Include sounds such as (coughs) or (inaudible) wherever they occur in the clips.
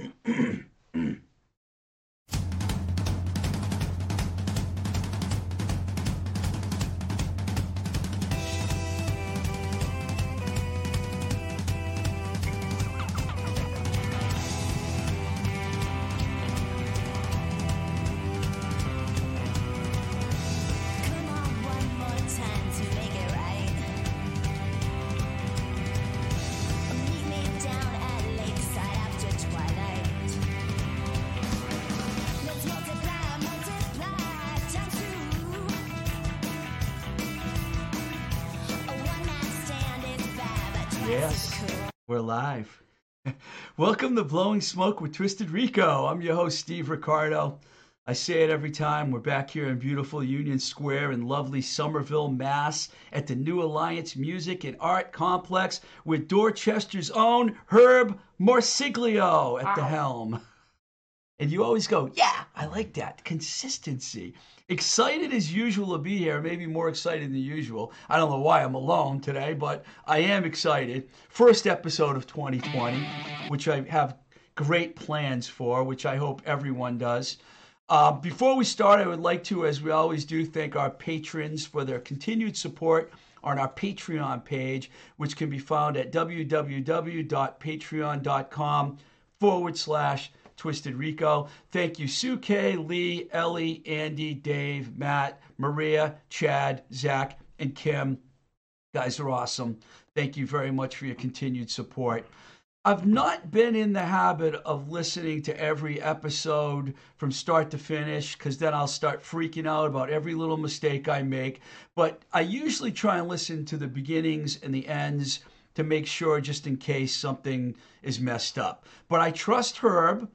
Mm-hmm. (clears throat) cool. We're live. (laughs) Welcome to Blowing Smoke with Twisted Rico. I'm your host, Steve Ricardo. I say it every time. We're back here in beautiful Union Square in lovely Somerville, Mass, at the New Alliance Music and Art Complex with Dorchester's own Herb Morsiglio at the helm. (laughs) And you always go, yeah, I like that. Consistency. Excited as usual to be here, maybe more excited than usual. I don't know why I'm alone today, but I am excited. First episode of 2020, which I have great plans for, which I hope everyone does. Uh, before we start, I would like to, as we always do, thank our patrons for their continued support on our Patreon page, which can be found at www.patreon.com forward slash Twisted Rico. Thank you, Sue K, Lee, Ellie, Andy, Dave, Matt, Maria, Chad, Zach, and Kim. Guys are awesome. Thank you very much for your continued support. I've not been in the habit of listening to every episode from start to finish because then I'll start freaking out about every little mistake I make. But I usually try and listen to the beginnings and the ends to make sure, just in case something is messed up. But I trust Herb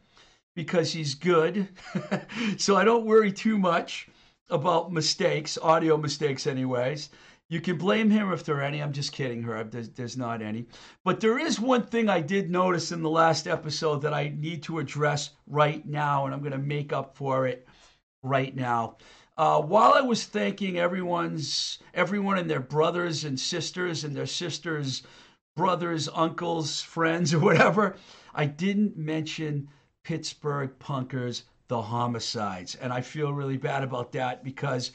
because he's good. (laughs) so I don't worry too much about mistakes, audio mistakes, anyways. You can blame him if there are any. I'm just kidding, Herb. There's, there's not any. But there is one thing I did notice in the last episode that I need to address right now, and I'm going to make up for it right now. Uh, while I was thanking everyone's everyone and their brothers and sisters and their sisters' brothers, uncles, friends, or whatever, I didn't mention Pittsburgh Punkers, the homicides. And I feel really bad about that because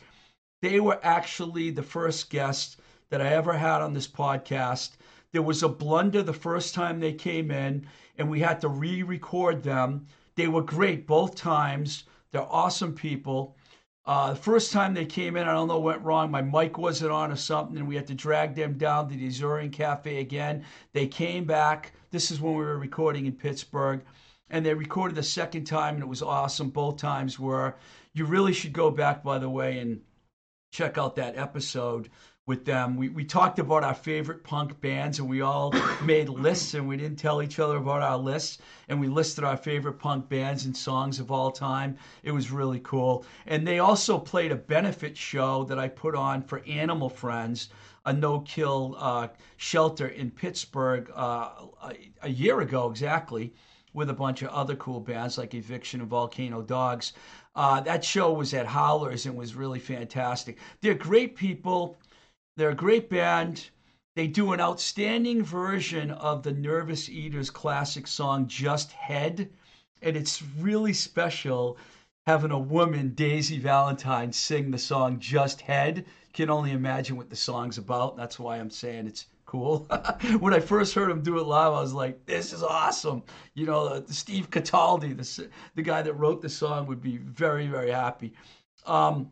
they were actually the first guests that I ever had on this podcast. There was a blunder the first time they came in, and we had to re record them. They were great both times. They're awesome people. Uh, the first time they came in, I don't know what went wrong. My mic wasn't on or something, and we had to drag them down to the Azorean Cafe again. They came back. This is when we were recording in Pittsburgh, and they recorded the second time, and it was awesome. Both times were. You really should go back, by the way, and check out that episode with them. We, we talked about our favorite punk bands and we all (coughs) made lists and we didn't tell each other about our lists and we listed our favorite punk bands and songs of all time. It was really cool. And they also played a benefit show that I put on for Animal Friends, a no kill uh, shelter in Pittsburgh uh, a, a year ago exactly with a bunch of other cool bands like Eviction and Volcano Dogs. Uh, that show was at Howlers and was really fantastic. They're great people. They're a great band. They do an outstanding version of the Nervous Eaters classic song Just Head. And it's really special having a woman, Daisy Valentine, sing the song Just Head. Can only imagine what the song's about. That's why I'm saying it's cool. (laughs) when I first heard him do it live, I was like, this is awesome. You know, uh, Steve Cataldo, the, the guy that wrote the song, would be very, very happy. Um,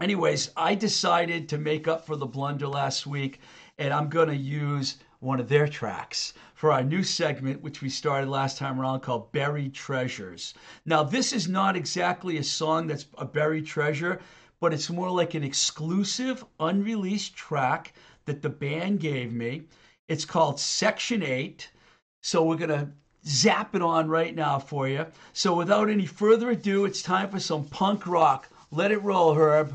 anyways, I decided to make up for the blunder last week, and I'm going to use one of their tracks for our new segment, which we started last time around called Buried Treasures. Now, this is not exactly a song that's a buried treasure, but it's more like an exclusive, unreleased track that the band gave me. It's called Section 8. So we're going to zap it on right now for you. So without any further ado, it's time for some punk rock. Let it roll, Herb.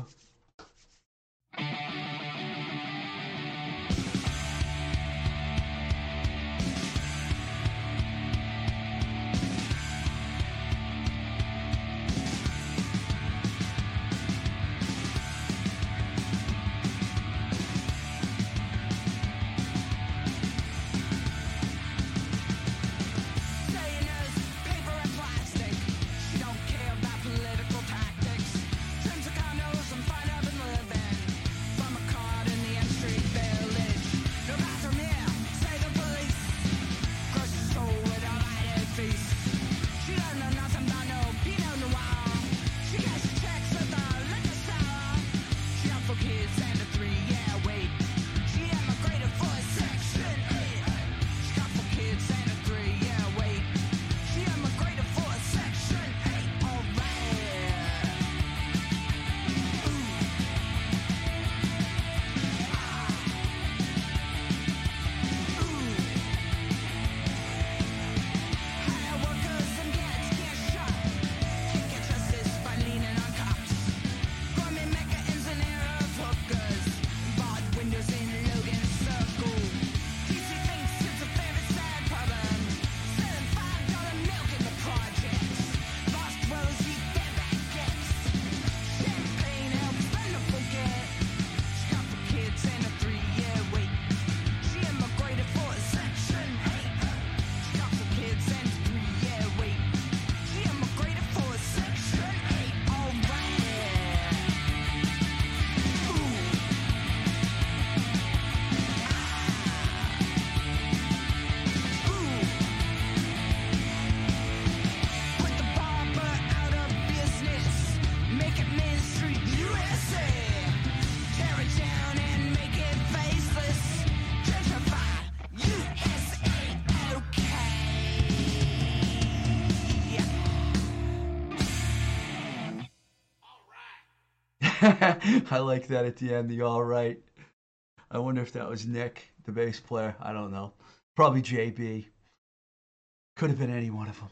(laughs) I like that at the end, the all right. I wonder if that was Nick, the bass player. I don't know. Probably JB. Could have been any one of them.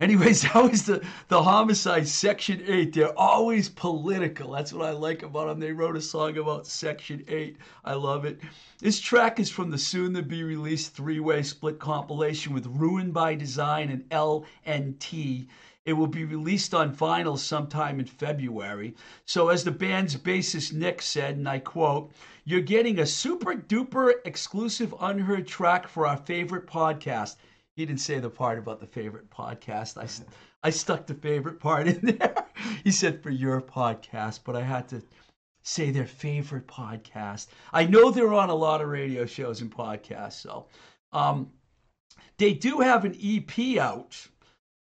Anyways, (laughs) that was the, the homicide section eight. They're always political. That's what I like about them. They wrote a song about section eight. I love it. This track is from the soon to be released three way split compilation with Ruined by Design and LNT. It will be released on vinyl sometime in February. So, as the band's bassist Nick said, and I quote, You're getting a super duper exclusive unheard track for our favorite podcast. He didn't say the part about the favorite podcast. I, I stuck the favorite part in there. (laughs) He said for your podcast, but I had to say their favorite podcast. I know they're on a lot of radio shows and podcasts. So um, they do have an EP out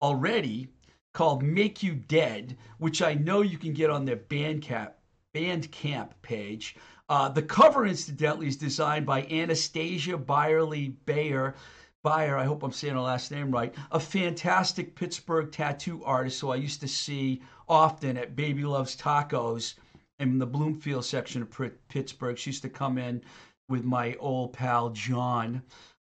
already called Make You Dead, which I know you can get on their Bandcamp, Bandcamp page. Uh, the cover, incidentally, is designed by Anastasia Byerly Bayer. Bayer, I hope I'm saying her last name right, a fantastic Pittsburgh tattoo artist who I used to see often at Baby Loves Tacos in the Bloomfield section of Pittsburgh. She used to come in with my old pal John.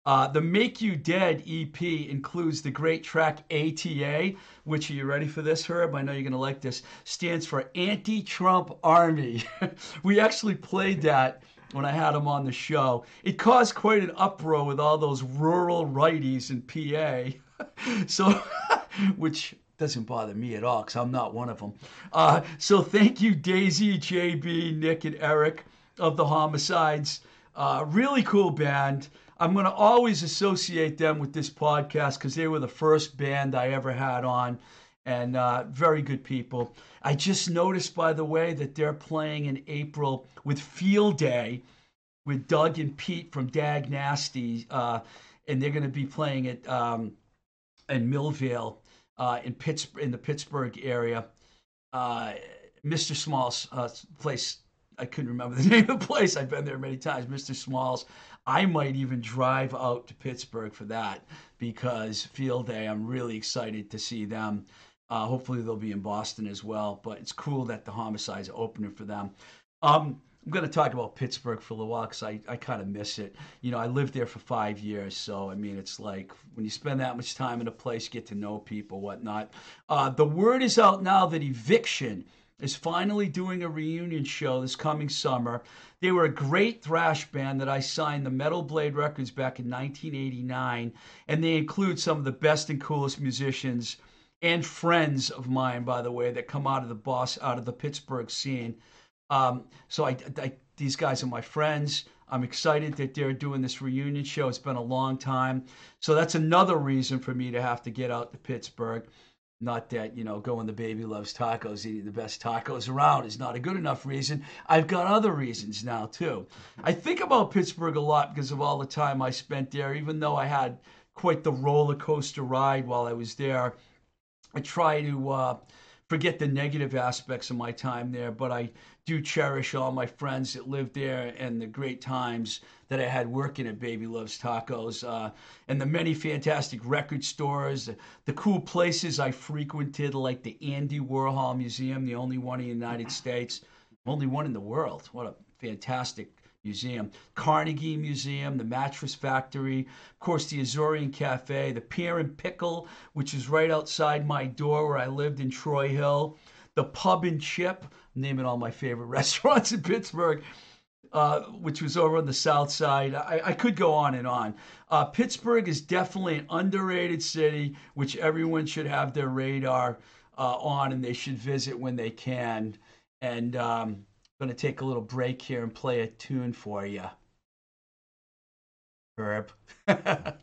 Uh, the Make You Dead EP includes the great track ATA, which are you ready for this, Herb? I know you're going to like this. Stands for Anti Trump Army. (laughs) we actually played that when I had him on the show. It caused quite an uproar with all those rural righties in PA. (laughs) so, (laughs) which doesn't bother me at all because I'm not one of them. Uh, so, thank you, Daisy, JB, Nick, and Eric of the Homicides. Uh, really cool band. I'm going to always associate them with this podcast because they were the first band I ever had on and uh, very good people. I just noticed, by the way, that they're playing in April with Field Day with Doug and Pete from Dag Nasty, uh, and they're going to be playing at um, in Millvale uh, in Pittsburgh, in the Pittsburgh area. Uh, Mr. Small's uh, place. I couldn't remember the (laughs) name of the place. I've been there many times. Mr. Small's. I might even drive out to Pittsburgh for that because Field Day. I'm really excited to see them. Uh, hopefully they'll be in Boston as well. But it's cool that the homicides are opening for them. Um, I'm going to talk about Pittsburgh for a little while because I, I kind of miss it. You know, I lived there for five years. So, I mean, it's like when you spend that much time in a place, you get to know people, whatnot. Uh, the word is out now that Eviction is finally doing a reunion show this coming summer. They were a great thrash band that I signed the Metal Blade Records back in 1989, and they include some of the best and coolest musicians and friends of mine, by the way, that come out of the boss out of the Pittsburgh scene. Um, so I, I, these guys are my friends. I'm excited that they're doing this reunion show. It's been a long time, so that's another reason for me to have to get out to Pittsburgh. Not that you know going to Baby Loves Tacos, eating the best tacos around is not a good enough reason. I've got other reasons now too. I think about Pittsburgh a lot because of all the time I spent there. Even though I had quite the roller coaster ride while I was there I try to uh, forget the negative aspects of my time there, but I do cherish all my friends that lived there and the great times that I had working at Baby Loves Tacos uh, and the many fantastic record stores, the cool places I frequented, like the Andy Warhol Museum, the only one in the United States, only one in the world. What a fantastic Museum, Carnegie Museum, the Mattress Factory, of course, the Azorean Cafe, the Pear and Pickle, which is right outside my door where I lived in Troy Hill, the Pub and Chip, naming all my favorite (laughs) restaurants in Pittsburgh. Uh, which was over on the south side. I, I could go on and on. Uh, Pittsburgh is definitely an underrated city, which everyone should have their radar uh, on and they should visit when they can. And um, going to take a little break here and play a tune for you. Herb. (laughs)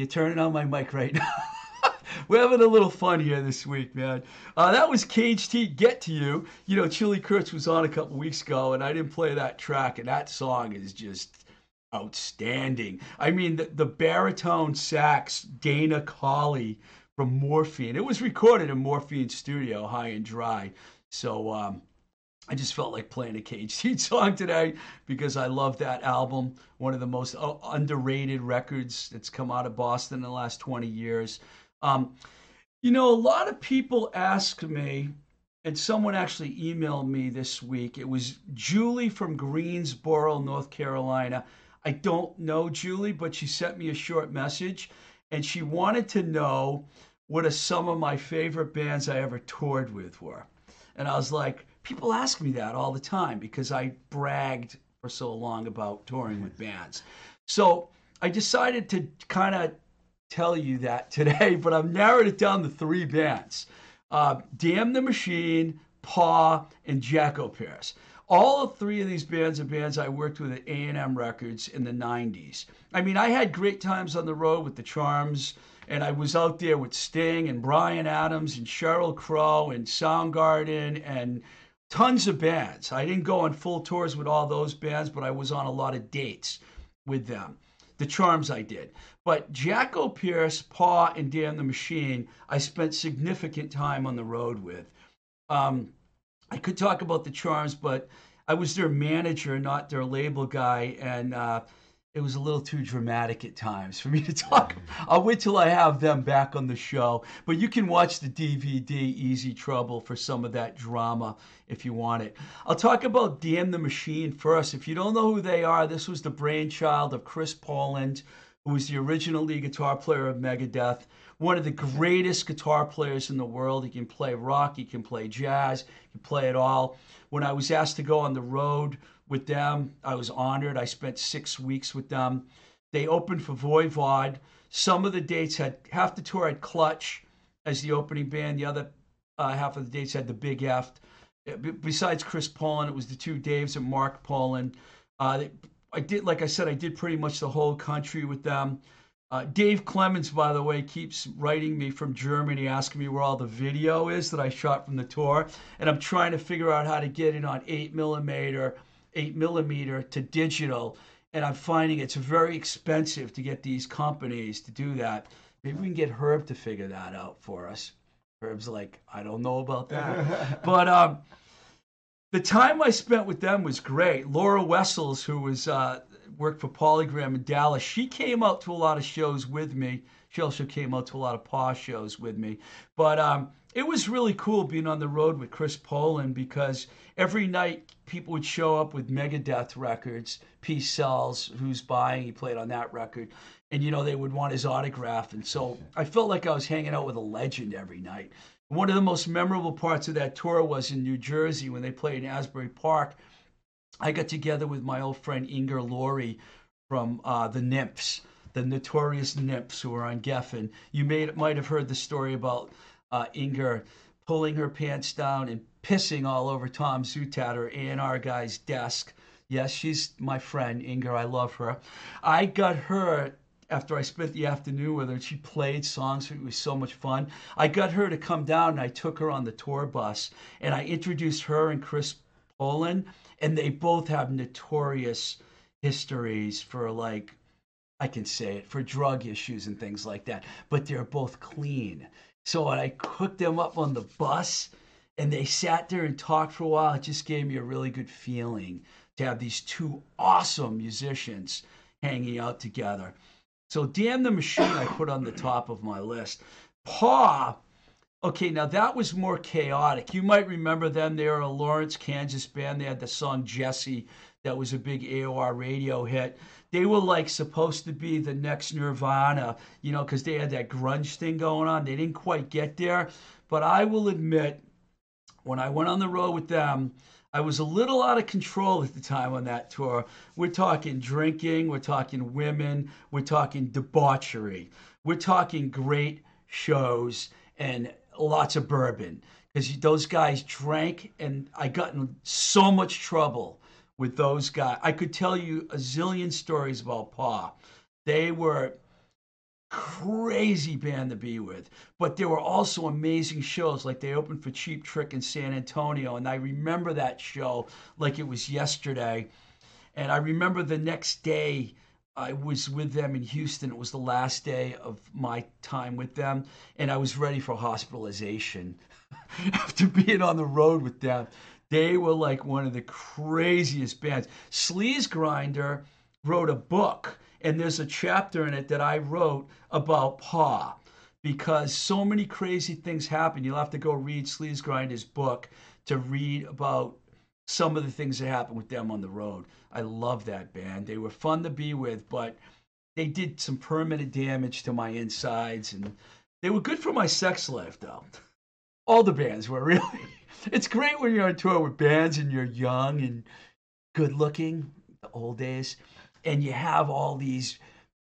You turning on my mic right now? (laughs) We're having a little fun here this week, man. Uh, that was Caged Heat Get to You. You know, Chili Kurtz was on a couple weeks ago, and I didn't play that track, and that song is just outstanding. I mean, the, the baritone sax, Dana Colley from Morphine. It was recorded in Morphine Studio, High and Dry. So um, I just felt like playing a Caged Heat (laughs) song today because I love that album. One of the most uh, underrated records that's come out of Boston in the last 20 years. Um, you know, a lot of people ask me, and someone actually emailed me this week. It was Julie from Greensboro, North Carolina. I don't know Julie, but she sent me a short message and she wanted to know what are some of my favorite bands I ever toured with were. And I was like, people ask me that all the time because I bragged for so long about touring with bands. So I decided to kind of tell you that today, but I've narrowed it down to three bands uh, Damn the Machine, Paw, and Jacko Pierce. All three of these bands are bands I worked with at A&M Records in the 90s. I mean, I had great times on the road with the Charms, and I was out there with Sting and Bryan Adams and Sheryl Crow and Soundgarden and tons of bands. I didn't go on full tours with all those bands, but I was on a lot of dates with them. The Charms I did. But Jacko Pierce, Paw, and Damn the Machine, I spent significant time on the road with. Um, I could talk about the Charms, but I was their manager, not their label guy, and uh, it was a little too dramatic at times for me to talk. I'll wait till I have them back on the show. But you can watch the DVD Easy Trouble for some of that drama if you want it. I'll talk about Damn the Machine first. If you don't know who they are, this was the brainchild of Chris Poland, who was the original lead guitar player of Megadeth one of the mm-hmm. greatest guitar players in the world. He can play rock, he can play jazz, he can play it all. When I was asked to go on the road with them, I was honored. I spent six weeks with them. They opened for Voivod. Some of the dates had half the tour had Clutch as the opening band. The other uh, half of the dates had the Big F. Uh, besides Chris Poland, it was the two Daves and Mark Poland. Uh, I did, like I said, I did pretty much the whole country with them. Uh, Dave Clemens, by the way, keeps writing me from Germany asking me where all the video is that I shot from the tour. And I'm trying to figure out how to get it on 8 millimeter, 8 millimeter to digital. And I'm finding it's very expensive to get these companies to do that. Maybe we can get Herb to figure that out for us. Herb's like, I don't know about that. (laughs) but um, the time I spent with them was great. Laura Wessels, who was uh, worked for Polygram in Dallas. She came out to a lot of shows with me. She also came out to a lot of Paw shows with me. But um, it was really cool being on the road with Chris Poland because every night people would show up with Megadeth records. Peace Sells, who's buying, he played on that record. And, you know, they would want his autograph. And so I felt like I was hanging out with a legend every night. One of the most memorable parts of that tour was in New Jersey when they played in Asbury Park I got together with my old friend Inger Lorre from uh, the Nymphs, the notorious Nymphs who were on Geffen. You may, might have heard the story about uh, Inger pulling her pants down and pissing all over Tom Zutaut, her A&R guy's desk. Yes, she's my friend, Inger. I love her. I got her after I spent the afternoon with her and she played songs. It was so much fun. I got her to come down and I took her on the tour bus and I introduced her and Chris Poland and they both have notorious histories for like I can say it for drug issues and things like that, but they're both clean. So I cooked them up on the bus and they sat there and talked for a while, it just gave me a really good feeling to have these two awesome musicians hanging out together. So Damn the Machine I put on the top of my list. Paw Okay, now that was more chaotic. You might remember them. They were a Lawrence, Kansas band. They had the song Jesse that was a big AOR radio hit. They were like supposed to be the next Nirvana, you know, because they had that grunge thing going on. They didn't quite get there. But I will admit, when I went on the road with them, I was a little out of control at the time on that tour. We're talking drinking, we're talking women, we're talking debauchery, we're talking great shows and lots of bourbon because those guys drank, and I got in so much trouble with those guys. I could tell you a zillion stories about Paw. They were crazy band to be with. But there were also amazing shows. Like they opened for Cheap Trick in San Antonio, and I remember that show like it was yesterday. And I remember the next day. I was with them in Houston. It was the last day of my time with them, and I was ready for hospitalization (laughs) after being on the road with them. They were like one of the craziest bands. Sleaze Grinder wrote a book, and there's a chapter in it that I wrote about Paw because so many crazy things happen. You'll have to go read Sleaze Grinder's book to read about some of the things that happened with them on the road. I love that band. They were fun to be with, but they did some permanent damage to my insides, and they were good for my sex life, though. (laughs) All the bands were (laughs) really. It's great when you're on tour with bands and you're young and good looking, the old days, and you have all these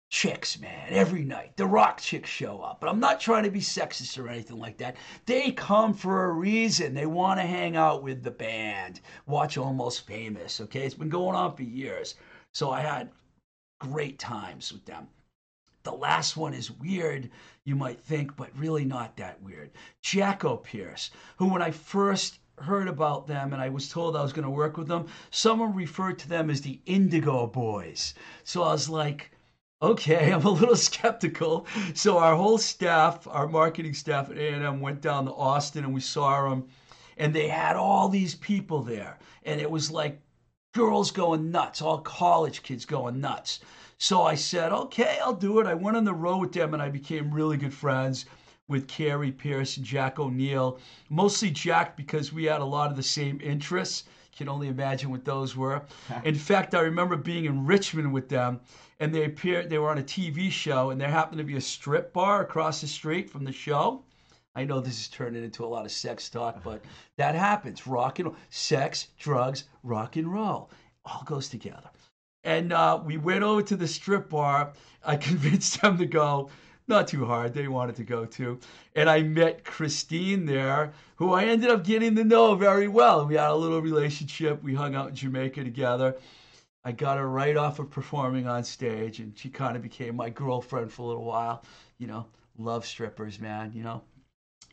chicks, man, every night. The rock chicks show up. But I'm not trying to be sexist or anything like that. They come for a reason. They want to hang out with the band, watch Almost Famous, okay? It's been going on for years. So I had great times with them. The last one is weird, you might think, but really not that weird. Jacko Pierce, who when I first heard about them and I was told I was going to work with them, someone referred to them as the Indigo Boys. So I was like, okay, (laughs) I'm a little skeptical. So our whole staff, our marketing staff at A&M went down to Austin and we saw them and they had all these people there and it was like girls going nuts, all college kids going nuts. So I said, okay, I'll do it. I went on the road with them and I became really good friends with Cary Pierce and Jack O'Neill. Mostly Jack because we had a lot of the same interests. You can only imagine what those were. (laughs) In fact, I remember being in Richmond with them and they appeared they were on a TV show and there happened to be a strip bar across the street from the show. I know this is turning into a lot of sex talk, but (laughs) that happens. Rock and roll, sex, drugs, rock and roll, all goes together. And uh, we went over to the strip bar. I (laughs) convinced them to go. Not too hard. They wanted to go too. And I met Christine there, who I ended up getting to know very well. We had a little relationship. We hung out in Jamaica together. I got her right off of performing on stage, and she kind of became my girlfriend for a little while. You know, love strippers, man. You know,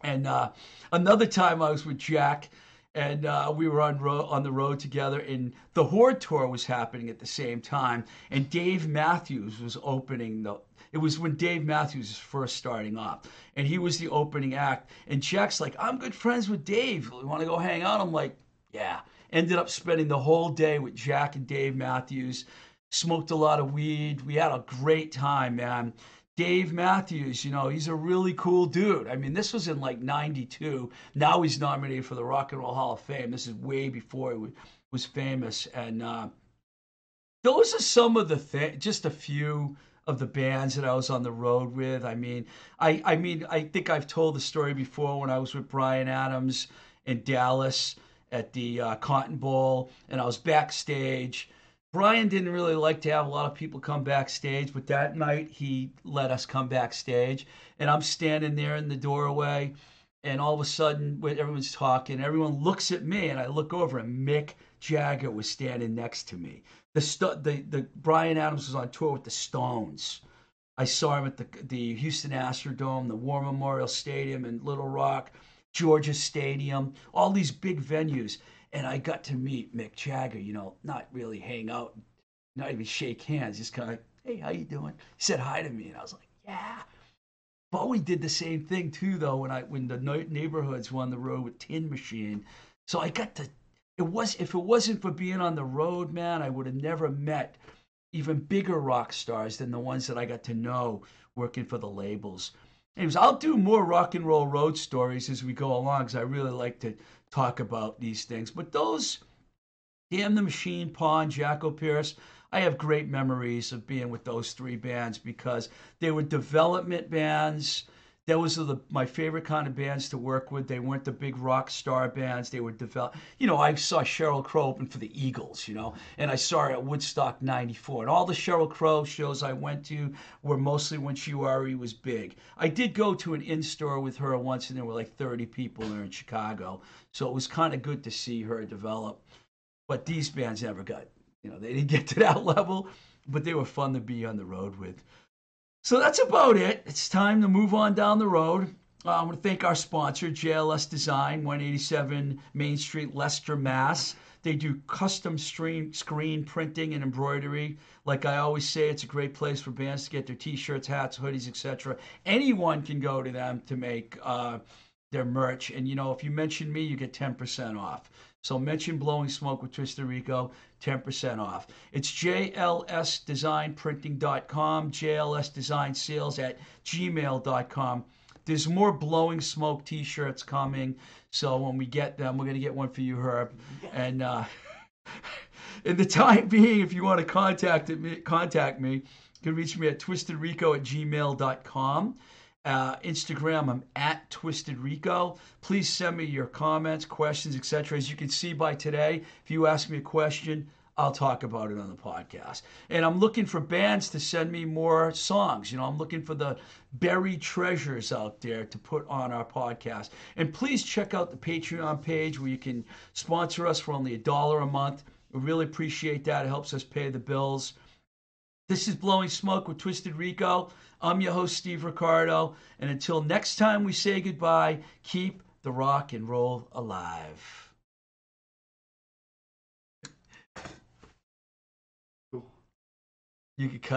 and uh, another time I was with Jack, and uh, we were on ro- on the road together, and the Horde tour was happening at the same time, and Dave Matthews was opening the. It was when Dave Matthews was first starting off, and he was the opening act. And Jack's like, "I'm good friends with Dave. You want to go hang out?" I'm like, "Yeah." Ended up spending the whole day with Jack and Dave Matthews. Smoked a lot of weed. We had a great time, man. Dave Matthews, you know, he's a really cool dude. I mean, this was in like 92. Now he's nominated for the Rock and Roll Hall of Fame. This is way before he was famous. And uh, those are some of the things, just a few of the bands that I was on the road with. I mean, I, I mean, I think I've told the story before when I was with Bryan Adams in Dallas at the uh, Cotton Bowl, and I was backstage. Bryan didn't really like to have a lot of people come backstage, but that night he let us come backstage. And I'm standing there in the doorway, and all of a sudden, everyone's talking, everyone looks at me, and I look over, and Mick Jagger was standing next to me. The the the Bryan Adams was on tour with the Stones. I saw him at the the Houston Astrodome, the War Memorial Stadium in Little Rock, Georgia Stadium, all these big venues and I got to meet Mick Jagger. You know, not really hang out, not even shake hands, just kind of, hey, how you doing? He said hi to me, and I was like, yeah. Bowie did the same thing too, though. When I when the neighborhoods were on the road with Tin Machine, so I got to. It was if it wasn't for being on the road, man, I would have never met even bigger rock stars than the ones that I got to know working for the labels. Anyways, I'll do more rock and roll road stories as we go along because I really like to talk about these things. But those, Damn the Machine, Pawn, Jacko Pierce, I have great memories of being with those three bands because they were development bands. Those are the, my favorite kind of bands to work with. They weren't the big rock star bands. They were develop. You know, I saw Sheryl Crow open for the Eagles. You know, and I saw her at Woodstock '94. And all the Sheryl Crow shows I went to were mostly when she already was big. I did go to an in store with her once, and there were like 30 people there in Chicago. So it was kind of good to see her develop. But these bands never got. You know, they didn't get to that (laughs) level, but they were fun to be on the road with. So that's about it. It's time to move on down the road. Uh, I want to thank our sponsor, JLS Design, 187 Main Street, Leicester, Mass. They do custom screen, screen printing and embroidery. Like I always say, it's a great place for bands to get their t-shirts, hats, hoodies, etc. Anyone can go to them to make uh, their merch. And you know, if you mention me, you get 10% off. So mention Blowing Smoke with Twisted Rico, 10% off. It's jlsdesignprinting.com, jlsdesignsales at gmail.com. There's more Blowing Smoke t-shirts coming. So when we get them, we're going to get one for you, Herb. And uh, (laughs) in the time being, if you want to contact me, contact me, you can reach me at twistedrico at gmail.com. Uh, Instagram, I'm at Twisted Rico. Please send me your comments, questions, etc. As you can see by today, if you ask me a question, I'll talk about it on the podcast. And I'm looking for bands to send me more songs. You know, I'm looking for the buried treasures out there to put on our podcast. And please check out the Patreon page where you can sponsor us for only a dollar a month. We really appreciate that. It helps us pay the bills. This is Blowing Smoke with Twisted Rico. I'm your host, Steve Ricardo. And until next time we say goodbye, keep the rock and roll alive. You could cut.